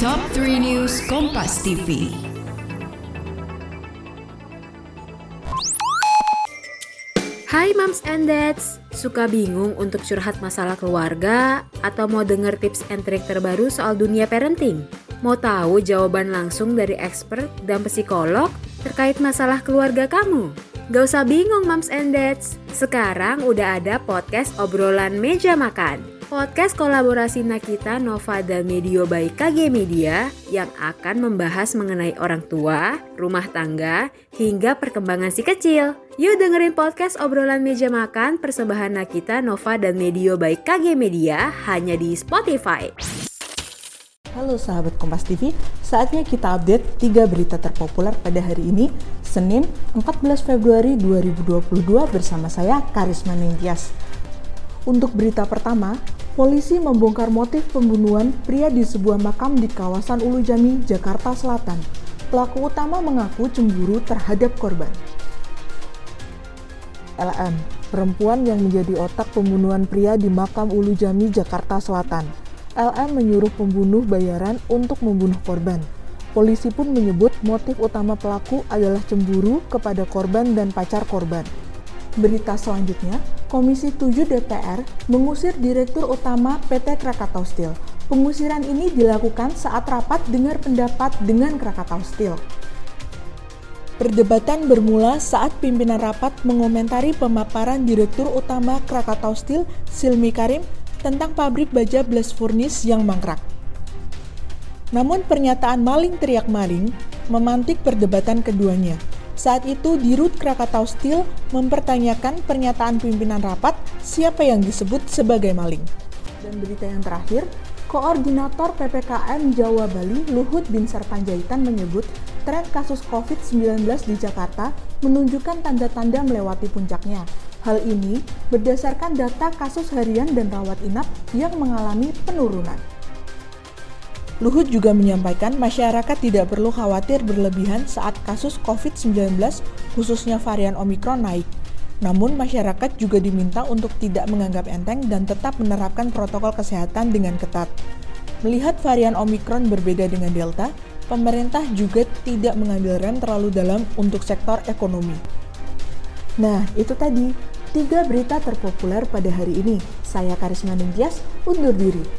Top 3 News Kompas TV. Hai moms and dads, suka bingung untuk curhat masalah keluarga atau mau denger tips and trik terbaru soal dunia parenting? Mau tahu jawaban langsung dari expert dan psikolog terkait masalah keluarga kamu? Gak usah bingung moms and dads, sekarang udah ada podcast obrolan meja makan. Podcast kolaborasi Nakita Nova dan Medio by KG Media yang akan membahas mengenai orang tua, rumah tangga, hingga perkembangan si kecil. Yuk dengerin podcast obrolan meja makan persembahan Nakita Nova dan Medio by KG Media hanya di Spotify. Halo sahabat Kompas TV, saatnya kita update 3 berita terpopuler pada hari ini, Senin 14 Februari 2022 bersama saya Karisma Nintias. Untuk berita pertama, polisi membongkar motif pembunuhan pria di sebuah makam di kawasan Ulu Jami, Jakarta Selatan. Pelaku utama mengaku cemburu terhadap korban. LM, perempuan yang menjadi otak pembunuhan pria di makam Ulu Jami, Jakarta Selatan. LM menyuruh pembunuh bayaran untuk membunuh korban. Polisi pun menyebut motif utama pelaku adalah cemburu kepada korban dan pacar korban. Berita selanjutnya, Komisi 7 DPR mengusir Direktur Utama PT Krakatau Steel. Pengusiran ini dilakukan saat rapat dengar pendapat dengan Krakatau Steel. Perdebatan bermula saat pimpinan rapat mengomentari pemaparan Direktur Utama Krakatau Steel, Silmi Karim, tentang pabrik baja blast furnace yang mangkrak. Namun pernyataan maling teriak maling memantik perdebatan keduanya. Saat itu Dirut Krakatau Steel mempertanyakan pernyataan pimpinan rapat siapa yang disebut sebagai maling. Dan berita yang terakhir, Koordinator PPKM Jawa Bali Luhut Binsar Panjaitan menyebut tren kasus COVID-19 di Jakarta menunjukkan tanda-tanda melewati puncaknya. Hal ini berdasarkan data kasus harian dan rawat inap yang mengalami penurunan. Luhut juga menyampaikan masyarakat tidak perlu khawatir berlebihan saat kasus COVID-19 khususnya varian Omikron naik. Namun masyarakat juga diminta untuk tidak menganggap enteng dan tetap menerapkan protokol kesehatan dengan ketat. Melihat varian Omikron berbeda dengan Delta, pemerintah juga tidak mengambil rem terlalu dalam untuk sektor ekonomi. Nah, itu tadi tiga berita terpopuler pada hari ini. Saya Karisma Ningtyas, undur diri.